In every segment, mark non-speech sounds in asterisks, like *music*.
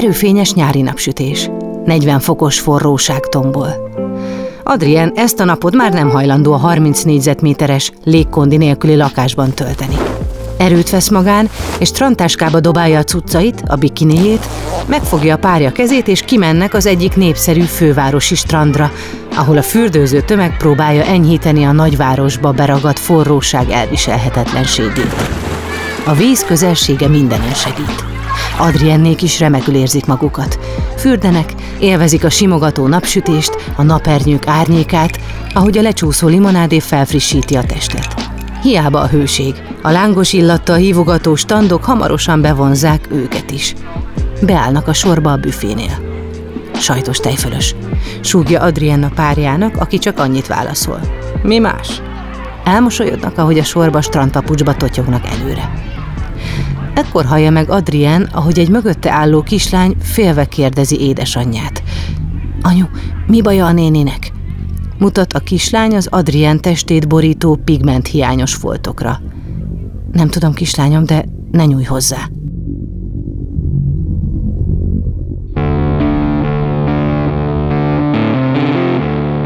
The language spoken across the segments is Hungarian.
Verőfényes nyári napsütés. 40 fokos forróság tombol. Adrien ezt a napot már nem hajlandó a 30 négyzetméteres légkondi nélküli lakásban tölteni. Erőt vesz magán, és trantáskába dobálja a cuccait, a bikinéjét, megfogja a párja kezét, és kimennek az egyik népszerű fővárosi strandra, ahol a fürdőző tömeg próbálja enyhíteni a nagyvárosba beragadt forróság elviselhetetlenségét. A víz közelsége mindenen segít. Adriennék is remekül érzik magukat. Fürdenek, élvezik a simogató napsütést, a napernyők árnyékát, ahogy a lecsúszó limonádé felfrissíti a testet. Hiába a hőség, a lángos illattal hívogató standok hamarosan bevonzák őket is. Beállnak a sorba a büfénél. Sajtos tejfölös. Súgja Adrienna párjának, aki csak annyit válaszol. Mi más? Elmosolyodnak, ahogy a sorba strandpapucsba totyognak előre. Ekkor hallja meg Adrien, ahogy egy mögötte álló kislány félve kérdezi édesanyját. Anyu, mi baja a néninek? Mutat a kislány az Adrien testét borító pigment hiányos foltokra. Nem tudom, kislányom, de ne nyújj hozzá.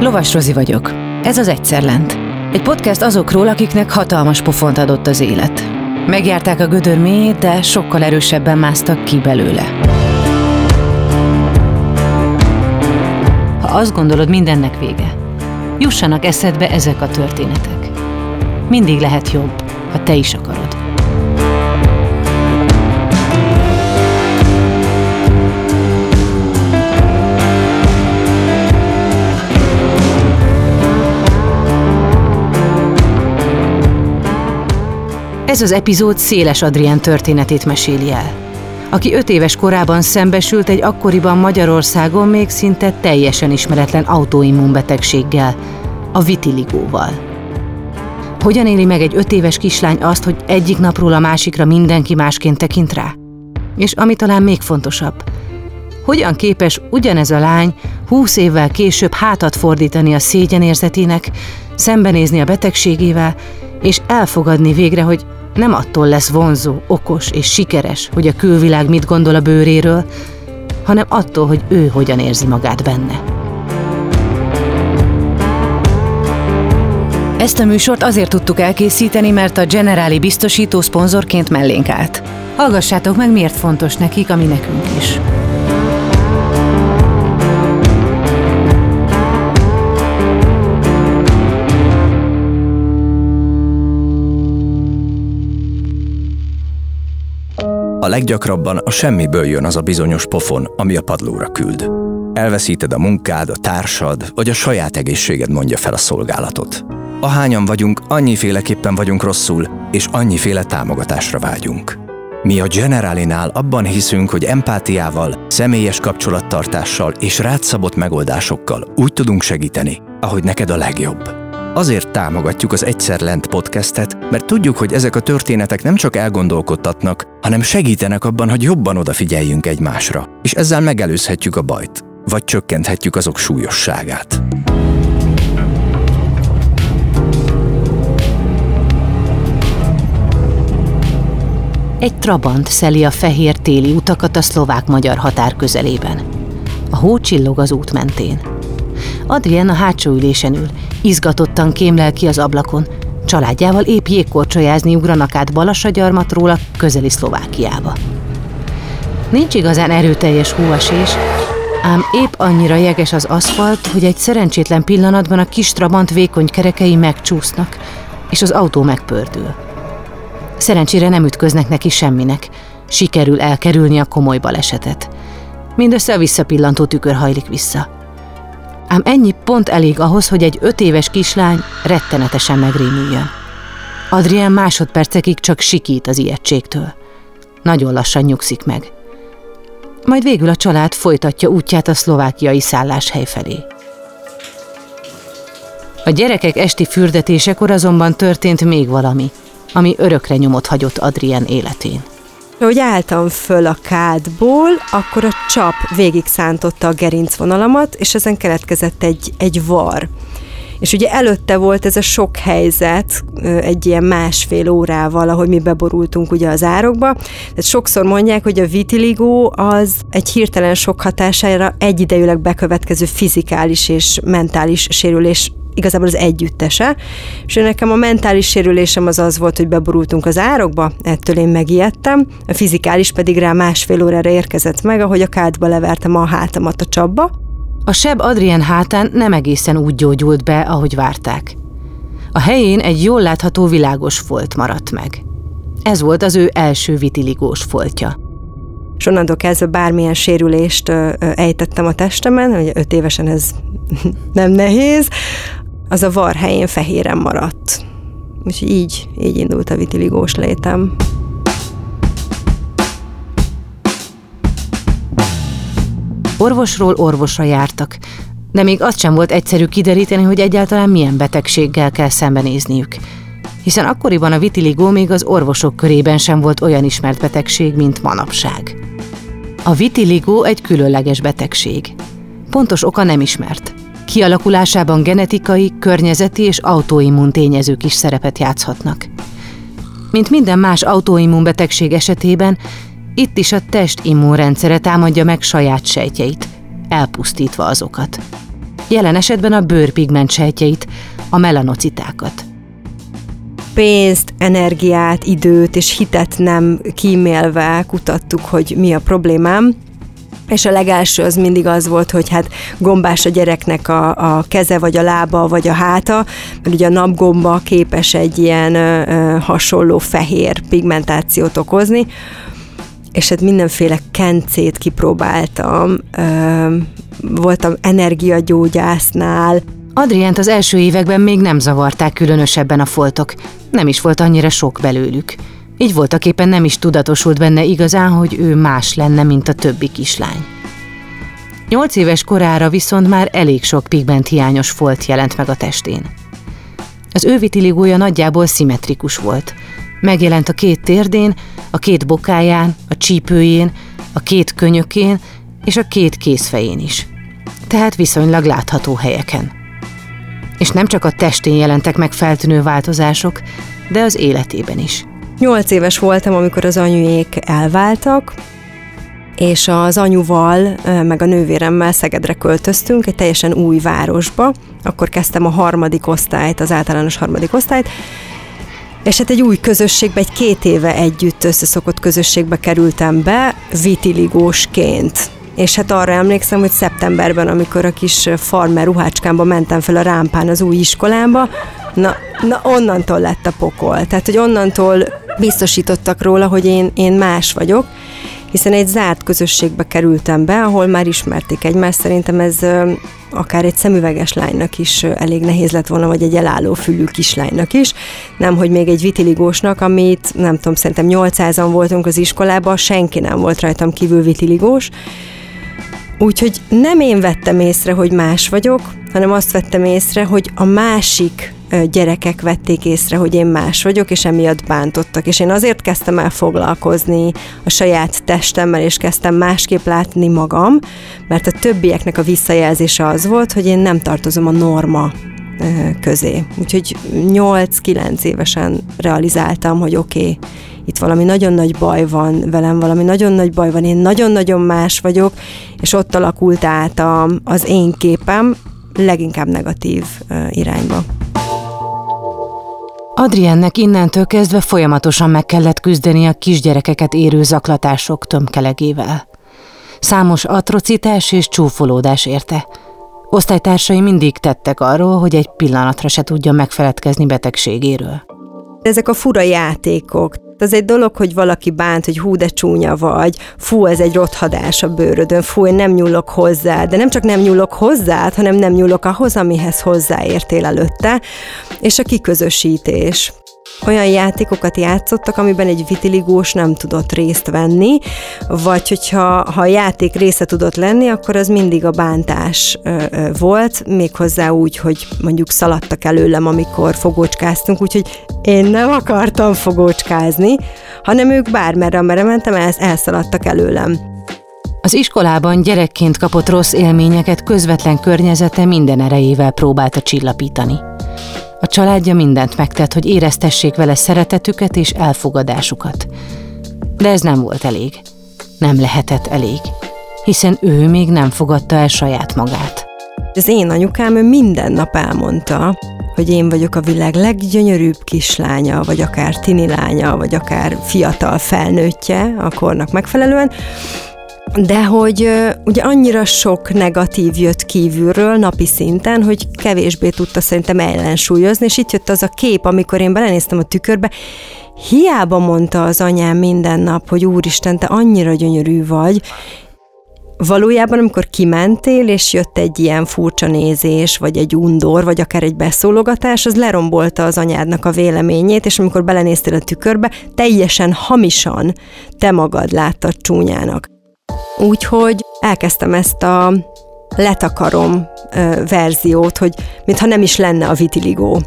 Lovas Rozi vagyok. Ez az Egyszer Lent. Egy podcast azokról, akiknek hatalmas pofont adott az élet. Megjárták a gödör mélyét, de sokkal erősebben másztak ki belőle. Ha azt gondolod, mindennek vége, jussanak eszedbe ezek a történetek. Mindig lehet jobb, ha te is akarod. Ez az epizód Széles Adrien történetét meséli el, aki öt éves korában szembesült egy akkoriban Magyarországon még szinte teljesen ismeretlen autoimmunbetegséggel, a vitiligóval. Hogyan éli meg egy öt éves kislány azt, hogy egyik napról a másikra mindenki másként tekint rá? És ami talán még fontosabb, hogyan képes ugyanez a lány húsz évvel később hátat fordítani a szégyenérzetének, szembenézni a betegségével, és elfogadni végre, hogy nem attól lesz vonzó, okos és sikeres, hogy a külvilág mit gondol a bőréről, hanem attól, hogy ő hogyan érzi magát benne. Ezt a műsort azért tudtuk elkészíteni, mert a Generáli biztosító szponzorként mellénk állt. Hallgassátok meg, miért fontos nekik, ami nekünk is. A leggyakrabban a semmiből jön az a bizonyos pofon, ami a padlóra küld. Elveszíted a munkád, a társad, vagy a saját egészséged mondja fel a szolgálatot. Ahányan vagyunk, annyiféleképpen vagyunk rosszul, és annyiféle támogatásra vágyunk. Mi a Generalinál abban hiszünk, hogy empátiával, személyes kapcsolattartással és rátszabott megoldásokkal úgy tudunk segíteni, ahogy neked a legjobb. Azért támogatjuk az Egyszer Lent podcastet, mert tudjuk, hogy ezek a történetek nem csak elgondolkodtatnak, hanem segítenek abban, hogy jobban odafigyeljünk egymásra, és ezzel megelőzhetjük a bajt, vagy csökkenthetjük azok súlyosságát. Egy trabant szeli a fehér téli utakat a szlovák-magyar határ közelében. A hó csillog az út mentén. Adrien a hátsó ülésen ül, izgatottan kémlel ki az ablakon. Családjával épp jégkorcsolyázni ugranak át Balassagyarmatról a közeli Szlovákiába. Nincs igazán erőteljes hóesés, ám épp annyira jeges az aszfalt, hogy egy szerencsétlen pillanatban a kis trabant vékony kerekei megcsúsznak, és az autó megpördül. Szerencsére nem ütköznek neki semminek, sikerül elkerülni a komoly balesetet. Mindössze a visszapillantó tükör hajlik vissza. Ám ennyi pont elég ahhoz, hogy egy öt éves kislány rettenetesen megrémüljön. Adrien másodpercekig csak sikít az ijegységtől. Nagyon lassan nyugszik meg. Majd végül a család folytatja útját a szlovákiai szálláshely felé. A gyerekek esti fürdetésekor azonban történt még valami, ami örökre nyomot hagyott Adrien életén. Ahogy álltam föl a kádból, akkor a csap végig szántotta a gerincvonalamat, és ezen keletkezett egy, egy var. És ugye előtte volt ez a sok helyzet egy ilyen másfél órával, ahogy mi beborultunk ugye az árokba. Tehát sokszor mondják, hogy a vitiligó az egy hirtelen sok hatására egyidejűleg bekövetkező fizikális és mentális sérülés igazából az együttese, és nekem a mentális sérülésem az az volt, hogy beborultunk az árokba, ettől én megijedtem, a fizikális pedig rá másfél órára érkezett meg, ahogy a kádba levertem a hátamat a csapba. A seb Adrien hátán nem egészen úgy gyógyult be, ahogy várták. A helyén egy jól látható világos folt maradt meg. Ez volt az ő első vitiligós foltja. És onnantól kezdve bármilyen sérülést ejtettem a testemen, ugye öt évesen ez *laughs* nem nehéz, az a var helyén fehéren maradt. Úgyhogy így, így indult a vitiligós létem. Orvosról orvosra jártak, de még azt sem volt egyszerű kideríteni, hogy egyáltalán milyen betegséggel kell szembenézniük. Hiszen akkoriban a vitiligó még az orvosok körében sem volt olyan ismert betegség, mint manapság. A vitiligó egy különleges betegség. Pontos oka nem ismert. Kialakulásában genetikai, környezeti és autoimmun tényezők is szerepet játszhatnak. Mint minden más autoimmunbetegség esetében, itt is a test immunrendszere támadja meg saját sejtjeit, elpusztítva azokat. Jelen esetben a bőrpigment sejtjeit, a melanocitákat. Pénzt, energiát, időt és hitet nem kímélve kutattuk, hogy mi a problémám, és a legelső az mindig az volt, hogy hát gombás a gyereknek a, a keze, vagy a lába, vagy a háta, mert ugye a napgomba képes egy ilyen ö, ö, hasonló fehér pigmentációt okozni, és hát mindenféle kencét kipróbáltam, ö, voltam energiagyógyásznál, Adrient az első években még nem zavarták különösebben a foltok, nem is volt annyira sok belőlük. Így voltak éppen nem is tudatosult benne igazán, hogy ő más lenne, mint a többi kislány. Nyolc éves korára viszont már elég sok pigment hiányos folt jelent meg a testén. Az ő vitiligója nagyjából szimmetrikus volt. Megjelent a két térdén, a két bokáján, a csípőjén, a két könyökén és a két kézfején is. Tehát viszonylag látható helyeken. És nem csak a testén jelentek meg feltűnő változások, de az életében is. Nyolc éves voltam, amikor az anyuék elváltak, és az anyuval, meg a nővéremmel Szegedre költöztünk, egy teljesen új városba. Akkor kezdtem a harmadik osztályt, az általános harmadik osztályt, és hát egy új közösségbe, egy két éve együtt összeszokott közösségbe kerültem be, vitiligósként. És hát arra emlékszem, hogy szeptemberben, amikor a kis farmer ruhácskámba mentem fel a rámpán az új iskolába, na, na onnantól lett a pokol. Tehát, hogy onnantól biztosítottak róla, hogy én, én más vagyok, hiszen egy zárt közösségbe kerültem be, ahol már ismerték egymást. Szerintem ez akár egy szemüveges lánynak is elég nehéz lett volna, vagy egy elálló fülű kislánynak is, nem, hogy még egy vitiligósnak, amit nem tudom, szerintem 800-an voltunk az iskolában, senki nem volt rajtam kívül vitiligós, Úgyhogy nem én vettem észre, hogy más vagyok, hanem azt vettem észre, hogy a másik gyerekek vették észre, hogy én más vagyok, és emiatt bántottak. És én azért kezdtem el foglalkozni a saját testemmel, és kezdtem másképp látni magam, mert a többieknek a visszajelzése az volt, hogy én nem tartozom a norma közé. Úgyhogy 8-9 évesen realizáltam, hogy oké, okay, itt valami nagyon nagy baj van velem, valami nagyon nagy baj van, én nagyon-nagyon más vagyok, és ott alakult át az én képem leginkább negatív irányba. Adriennek innentől kezdve folyamatosan meg kellett küzdeni a kisgyerekeket érő zaklatások tömkelegével. Számos atrocitás és csúfolódás érte. Osztálytársai mindig tettek arról, hogy egy pillanatra se tudja megfeledkezni betegségéről. Ezek a fura játékok, az egy dolog, hogy valaki bánt, hogy hú, de csúnya vagy, fú, ez egy rothadás a bőrödön, fú, én nem nyúlok hozzá, de nem csak nem nyúlok hozzá, hanem nem nyúlok ahhoz, amihez hozzáértél előtte, és a kiközösítés olyan játékokat játszottak, amiben egy vitiligós nem tudott részt venni, vagy hogyha ha a játék része tudott lenni, akkor az mindig a bántás volt, méghozzá úgy, hogy mondjuk szaladtak előlem, amikor fogócskáztunk, úgyhogy én nem akartam fogócskázni, hanem ők bármerre, amerre mentem, el, elszaladtak előlem. Az iskolában gyerekként kapott rossz élményeket közvetlen környezete minden erejével próbálta csillapítani. A családja mindent megtett, hogy éreztessék vele szeretetüket és elfogadásukat. De ez nem volt elég. Nem lehetett elég, hiszen ő még nem fogadta el saját magát. Az én anyukám ő minden nap elmondta, hogy én vagyok a világ leggyönyörűbb kislánya, vagy akár tini lánya, vagy akár fiatal felnőttje a kornak megfelelően, de hogy ugye annyira sok negatív jött kívülről napi szinten, hogy kevésbé tudta szerintem ellensúlyozni, és itt jött az a kép, amikor én belenéztem a tükörbe, hiába mondta az anyám minden nap, hogy úristen, te annyira gyönyörű vagy, valójában, amikor kimentél, és jött egy ilyen furcsa nézés, vagy egy undor, vagy akár egy beszólogatás, az lerombolta az anyádnak a véleményét, és amikor belenéztél a tükörbe, teljesen hamisan te magad láttad csúnyának. Úgyhogy elkezdtem ezt a letakarom verziót, hogy mintha nem is lenne a vitiligó.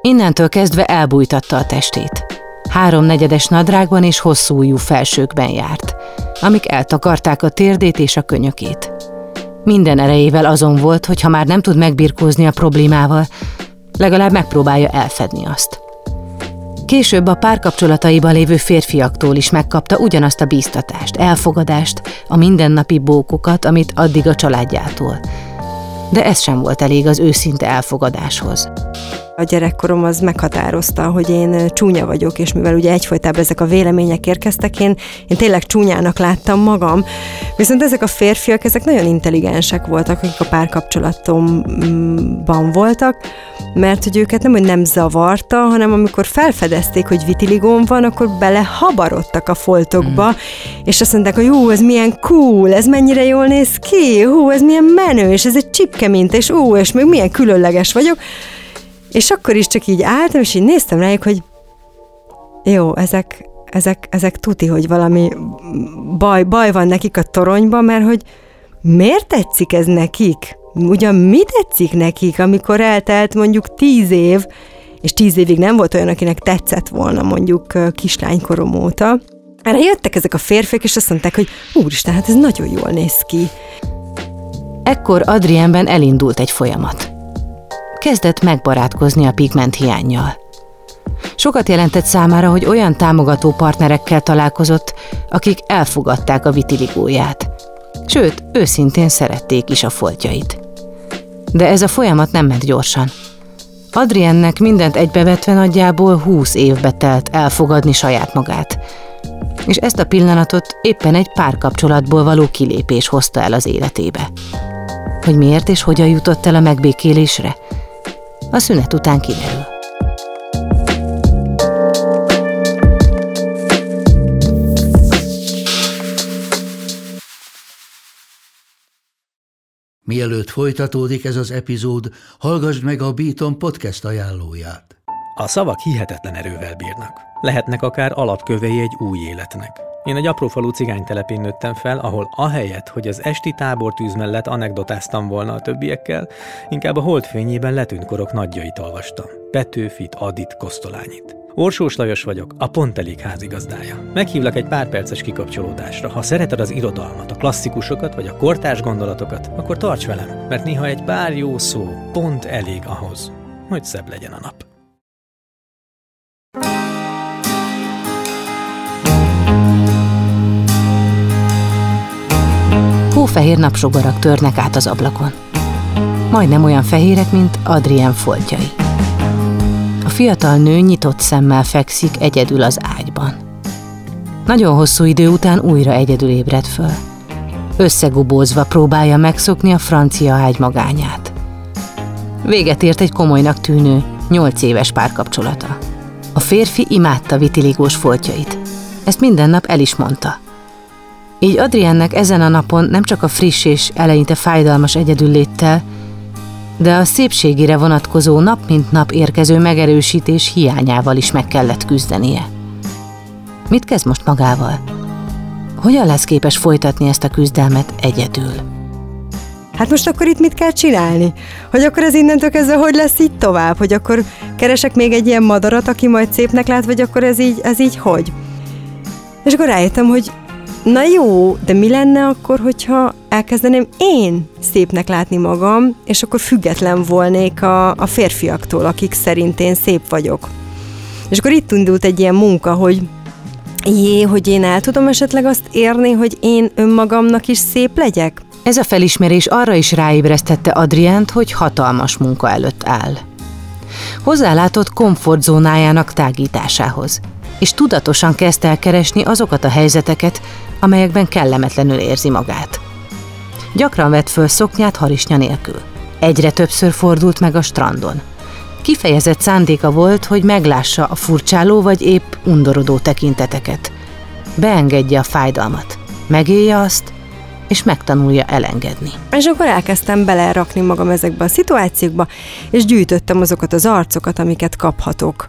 Innentől kezdve elbújtatta a testét. Háromnegyedes nadrágban és hosszú ujjú felsőkben járt, amik eltakarták a térdét és a könyökét. Minden erejével azon volt, hogy ha már nem tud megbirkózni a problémával, legalább megpróbálja elfedni azt. Később a párkapcsolataiban lévő férfiaktól is megkapta ugyanazt a bíztatást, elfogadást, a mindennapi bókokat, amit addig a családjától. De ez sem volt elég az őszinte elfogadáshoz. A gyerekkorom az meghatározta, hogy én csúnya vagyok, és mivel ugye egyfolytában ezek a vélemények érkeztek, én, én tényleg csúnyának láttam magam. Viszont ezek a férfiak, ezek nagyon intelligensek voltak, akik a párkapcsolatomban voltak, mert hogy őket nem, hogy nem zavarta, hanem amikor felfedezték, hogy vitiligón van, akkor belehabarodtak a foltokba, mm. és azt mondták, hogy jó, ez milyen cool, ez mennyire jól néz ki, hú, ez milyen menő, és ez egy csipke mint, és ó, és még milyen különleges vagyok. És akkor is csak így álltam, és így néztem rájuk, hogy jó, ezek, ezek, ezek tuti, hogy valami baj, baj van nekik a toronyban, mert hogy miért tetszik ez nekik? Ugyan mi tetszik nekik, amikor eltelt mondjuk tíz év, és tíz évig nem volt olyan, akinek tetszett volna mondjuk kislánykorom óta. Erre jöttek ezek a férfiak, és azt mondták, hogy úristen, hát ez nagyon jól néz ki. Ekkor Adrienben elindult egy folyamat kezdett megbarátkozni a pigment hiányjal. Sokat jelentett számára, hogy olyan támogató partnerekkel találkozott, akik elfogadták a vitiligóját. Sőt, őszintén szerették is a foltjait. De ez a folyamat nem ment gyorsan. Adriennek mindent egybevetve nagyjából húsz évbe telt elfogadni saját magát. És ezt a pillanatot éppen egy párkapcsolatból való kilépés hozta el az életébe. Hogy miért és hogyan jutott el a megbékélésre? A szünet után kiderül. Mielőtt folytatódik ez az epizód, hallgassd meg a Beaton podcast ajánlóját. A szavak hihetetlen erővel bírnak. Lehetnek akár alapkövei egy új életnek. Én egy aprófalú cigánytelepén nőttem fel, ahol ahelyett, hogy az esti tábortűz mellett anekdotáztam volna a többiekkel, inkább a holdfényében letűnt korok nagyjait olvastam. Petőfit, Adit, Kosztolányit. Orsós Lajos vagyok, a Pont Elég házigazdája. Meghívlak egy pár perces kikapcsolódásra. Ha szereted az irodalmat, a klasszikusokat vagy a kortárs gondolatokat, akkor tarts velem, mert néha egy pár jó szó pont elég ahhoz, hogy szebb legyen a nap. Hófehér napsugarak törnek át az ablakon. Majdnem olyan fehérek, mint Adrien foltjai. A fiatal nő nyitott szemmel fekszik egyedül az ágyban. Nagyon hosszú idő után újra egyedül ébred föl. Összegubózva próbálja megszokni a francia ágy magányát. Véget ért egy komolynak tűnő, nyolc éves párkapcsolata. A férfi imádta vitiligós foltjait. Ezt minden nap el is mondta – így Adriennek ezen a napon nem csak a friss és eleinte fájdalmas egyedülléttel, de a szépségére vonatkozó nap mint nap érkező megerősítés hiányával is meg kellett küzdenie. Mit kezd most magával? Hogyan lesz képes folytatni ezt a küzdelmet egyedül? Hát most akkor itt mit kell csinálni? Hogy akkor ez innentől kezdve hogy lesz így tovább? Hogy akkor keresek még egy ilyen madarat, aki majd szépnek lát, vagy akkor ez így, ez így hogy? És akkor rájöttem, hogy na jó, de mi lenne akkor, hogyha elkezdeném én szépnek látni magam, és akkor független volnék a, a férfiaktól, akik szerint én szép vagyok. És akkor itt indult egy ilyen munka, hogy jé, hogy én el tudom esetleg azt érni, hogy én önmagamnak is szép legyek? Ez a felismerés arra is ráébresztette Adriánt, hogy hatalmas munka előtt áll. Hozzálátott komfortzónájának tágításához, és tudatosan kezdte el keresni azokat a helyzeteket, amelyekben kellemetlenül érzi magát. Gyakran vett föl szoknyát harisnya nélkül. Egyre többször fordult meg a strandon. Kifejezett szándéka volt, hogy meglássa a furcsáló vagy épp undorodó tekinteteket. Beengedje a fájdalmat, megélje azt, és megtanulja elengedni. És akkor elkezdtem belerakni magam ezekbe a szituációkba, és gyűjtöttem azokat az arcokat, amiket kaphatok.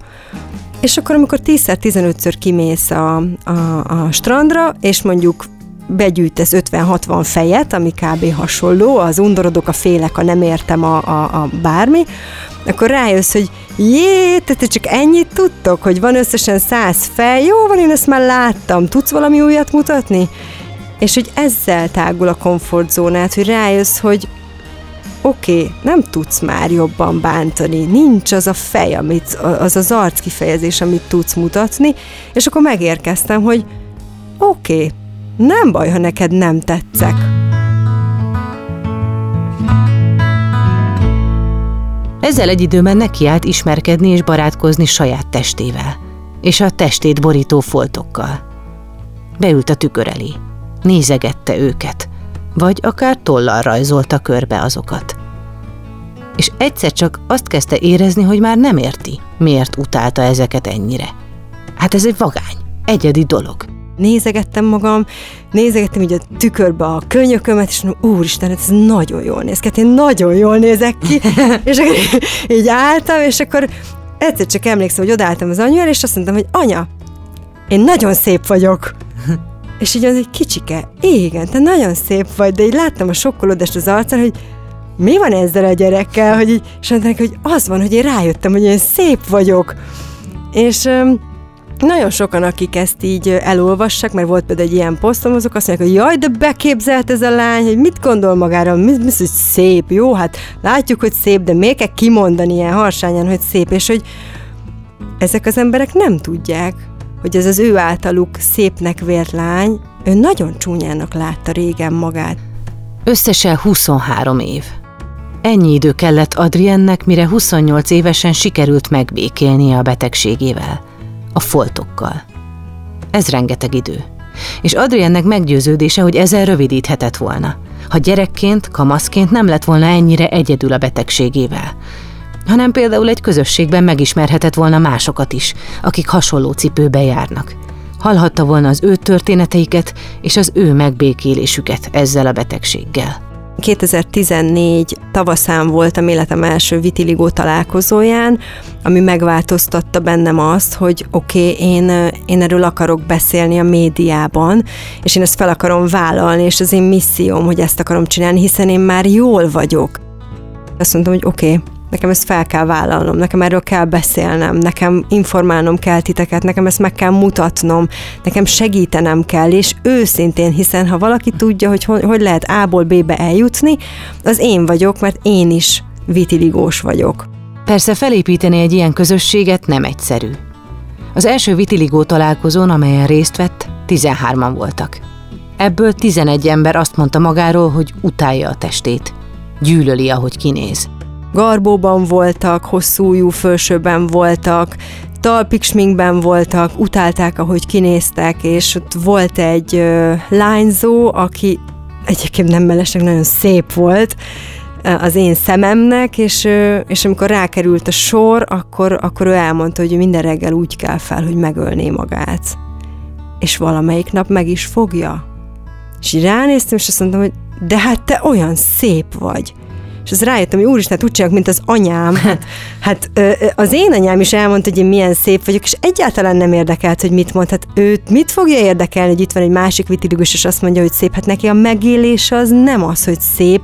És akkor, amikor 10-15-ször kimész a, a, a strandra, és mondjuk begyűjtesz 50-60 fejet, ami kb. hasonló, az undorodok, a félek, a nem értem a, a, a bármi, akkor rájössz, hogy jé, te csak ennyit tudtok, hogy van összesen 100 fej, jó van, én ezt már láttam, tudsz valami újat mutatni? És hogy ezzel tágul a komfortzónát, hogy rájössz, hogy oké, okay, nem tudsz már jobban bántani, nincs az a fej, amit, az az arc kifejezés, amit tudsz mutatni, és akkor megérkeztem, hogy oké, okay, nem baj, ha neked nem tetszek. Ezzel egy időben nekiállt ismerkedni és barátkozni saját testével, és a testét borító foltokkal. Beült a tükör elé, nézegette őket, vagy akár tollal rajzolta körbe azokat. És egyszer csak azt kezdte érezni, hogy már nem érti, miért utálta ezeket ennyire. Hát ez egy vagány, egyedi dolog nézegettem magam, nézegettem így a tükörbe a könyökömet, és mondom, úristen, hát ez nagyon jól néz ki, hát én nagyon jól nézek ki, *laughs* és akkor így álltam, és akkor egyszer csak emlékszem, hogy odálltam az anyuára, és azt mondtam, hogy anya, én nagyon szép vagyok. És így az egy kicsike, igen, te nagyon szép vagy, de így láttam a sokkolódást az arcán, hogy mi van ezzel a gyerekkel, hogy így, és mondták, hogy az van, hogy én rájöttem, hogy én szép vagyok. És nagyon sokan, akik ezt így elolvassák, mert volt például egy ilyen posztom, azok azt mondják, hogy jaj, de beképzelt ez a lány, hogy mit gondol magára, mi, mi, hogy szép, jó, hát látjuk, hogy szép, de miért kell kimondani ilyen harsányan, hogy szép, és hogy ezek az emberek nem tudják, hogy ez az ő általuk szépnek vért lány, ő nagyon csúnyának látta régen magát. Összesen 23 év. Ennyi idő kellett Adriennek, mire 28 évesen sikerült megbékélnie a betegségével – a foltokkal. Ez rengeteg idő. És Adriennek meggyőződése, hogy ezzel rövidíthetett volna. Ha gyerekként, kamaszként nem lett volna ennyire egyedül a betegségével, hanem például egy közösségben megismerhetett volna másokat is, akik hasonló cipőbe járnak. Hallhatta volna az ő történeteiket és az ő megbékélésüket ezzel a betegséggel. 2014 tavaszán voltam életem első vitiligó találkozóján, ami megváltoztatta bennem azt, hogy oké, okay, én, én erről akarok beszélni a médiában, és én ezt fel akarom vállalni, és az én misszióm, hogy ezt akarom csinálni, hiszen én már jól vagyok. Azt mondtam, hogy oké, okay, nekem ezt fel kell vállalnom, nekem erről kell beszélnem, nekem informálnom kell titeket, nekem ezt meg kell mutatnom, nekem segítenem kell, és őszintén, hiszen ha valaki tudja, hogy hogy lehet A-ból B-be eljutni, az én vagyok, mert én is vitiligós vagyok. Persze felépíteni egy ilyen közösséget nem egyszerű. Az első vitiligó találkozón, amelyen részt vett, 13-an voltak. Ebből 11 ember azt mondta magáról, hogy utálja a testét. Gyűlöli, ahogy kinéz garbóban voltak, hosszú fölsőben voltak, talpiksminkben voltak, utálták, ahogy kinéztek, és ott volt egy ö, lányzó, aki egyébként nem mellesleg nagyon szép volt, az én szememnek, és, és amikor rákerült a sor, akkor, akkor ő elmondta, hogy minden reggel úgy kell fel, hogy megölné magát. És valamelyik nap meg is fogja. És így ránéztem, és azt mondtam, hogy de hát te olyan szép vagy és az rájöttem, hogy úristen, úgy csinálok, mint az anyám. Hát, *laughs* hát az én anyám is elmondta, hogy én milyen szép vagyok, és egyáltalán nem érdekelt, hogy mit mond. Hát őt mit fogja érdekelni, hogy itt van egy másik vitiligus, és azt mondja, hogy szép. Hát neki a megélés az nem az, hogy szép,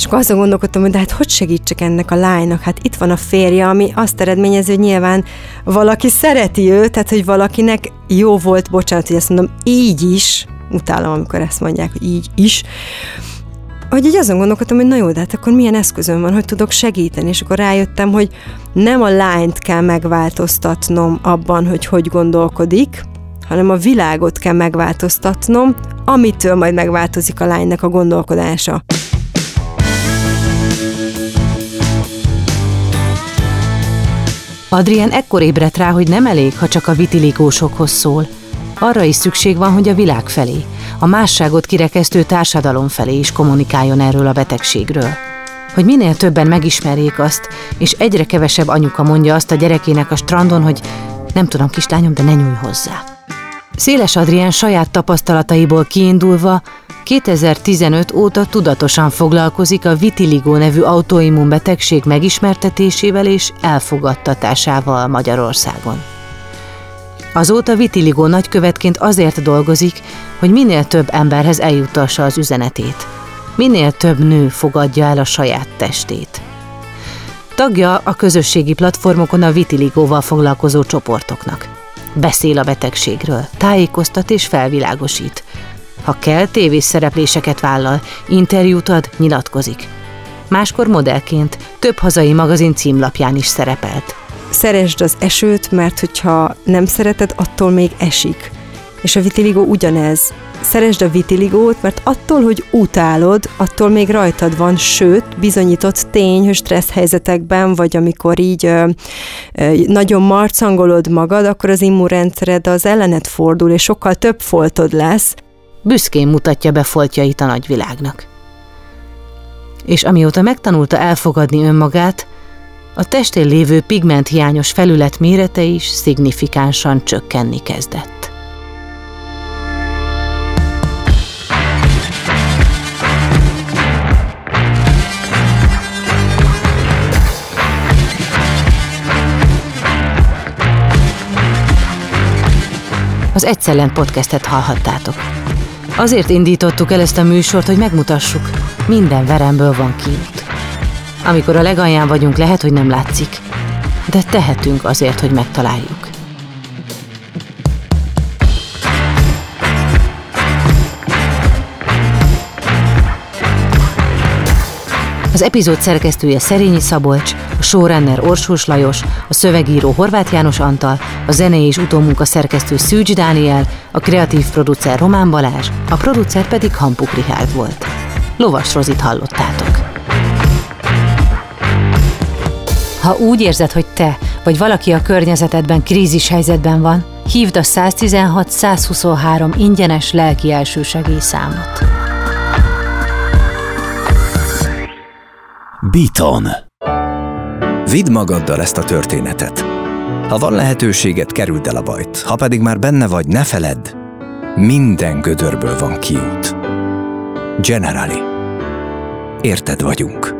és akkor azon gondolkodtam, hogy de hát hogy segítsek ennek a lánynak? Hát itt van a férje, ami azt eredményezi, hogy nyilván valaki szereti őt, tehát hogy valakinek jó volt, bocsánat, hogy ezt mondom, így is, utálom, amikor ezt mondják, hogy így is, hogy így azon gondolkodtam, hogy na jó, de hát akkor milyen eszközöm van, hogy tudok segíteni, és akkor rájöttem, hogy nem a lányt kell megváltoztatnom abban, hogy hogy gondolkodik, hanem a világot kell megváltoztatnom, amitől majd megváltozik a lánynak a gondolkodása. Adrien ekkor ébredt rá, hogy nem elég, ha csak a vitiligósokhoz szól. Arra is szükség van, hogy a világ felé, a másságot kirekesztő társadalom felé is kommunikáljon erről a betegségről. Hogy minél többen megismerjék azt, és egyre kevesebb anyuka mondja azt a gyerekének a strandon, hogy nem tudom, kislányom, de ne nyújj hozzá. Széles Adrien saját tapasztalataiból kiindulva 2015 óta tudatosan foglalkozik a vitiligo nevű autoimmunbetegség megismertetésével és elfogadtatásával Magyarországon. Azóta vitiligo nagykövetként azért dolgozik, hogy minél több emberhez eljutassa az üzenetét. Minél több nő fogadja el a saját testét. Tagja a közösségi platformokon a vitiligóval foglalkozó csoportoknak. Beszél a betegségről, tájékoztat és felvilágosít. Ha kell, tévés szerepléseket vállal, interjút ad, nyilatkozik. Máskor modellként több hazai magazin címlapján is szerepelt. Szeresd az esőt, mert hogyha nem szereted, attól még esik. És a vitiligo ugyanez. Szeresd a vitiligót, mert attól, hogy utálod, attól még rajtad van, sőt, bizonyított tény, hogy stressz helyzetekben, vagy amikor így ö, ö, nagyon marcangolod magad, akkor az immunrendszered az ellenet fordul, és sokkal több foltod lesz. Büszkén mutatja be foltjait a nagyvilágnak. És amióta megtanulta elfogadni önmagát, a testén lévő pigmenthiányos felület mérete is szignifikánsan csökkenni kezdett. Az Egyszellent podcastet hallhattátok. Azért indítottuk el ezt a műsort, hogy megmutassuk, minden veremből van kiút. Amikor a legalján vagyunk, lehet, hogy nem látszik, de tehetünk azért, hogy megtaláljuk. Az epizód szerkesztője Szerényi Szabolcs, a showrunner Orsós Lajos, a szövegíró Horváth János Antal, a zenei és utómunka szerkesztő Szűcs Dániel, a kreatív producer Román Balázs, a producer pedig Hampuk Richard volt. Lovas Rozit hallottátok. Ha úgy érzed, hogy te vagy valaki a környezetedben krízis helyzetben van, hívd a 116-123 ingyenes lelki elsősegély számot. Beaton. Vidd magaddal ezt a történetet. Ha van lehetőséget, kerüld el a bajt. Ha pedig már benne vagy, ne feledd, minden gödörből van kiút. Generali. Érted vagyunk.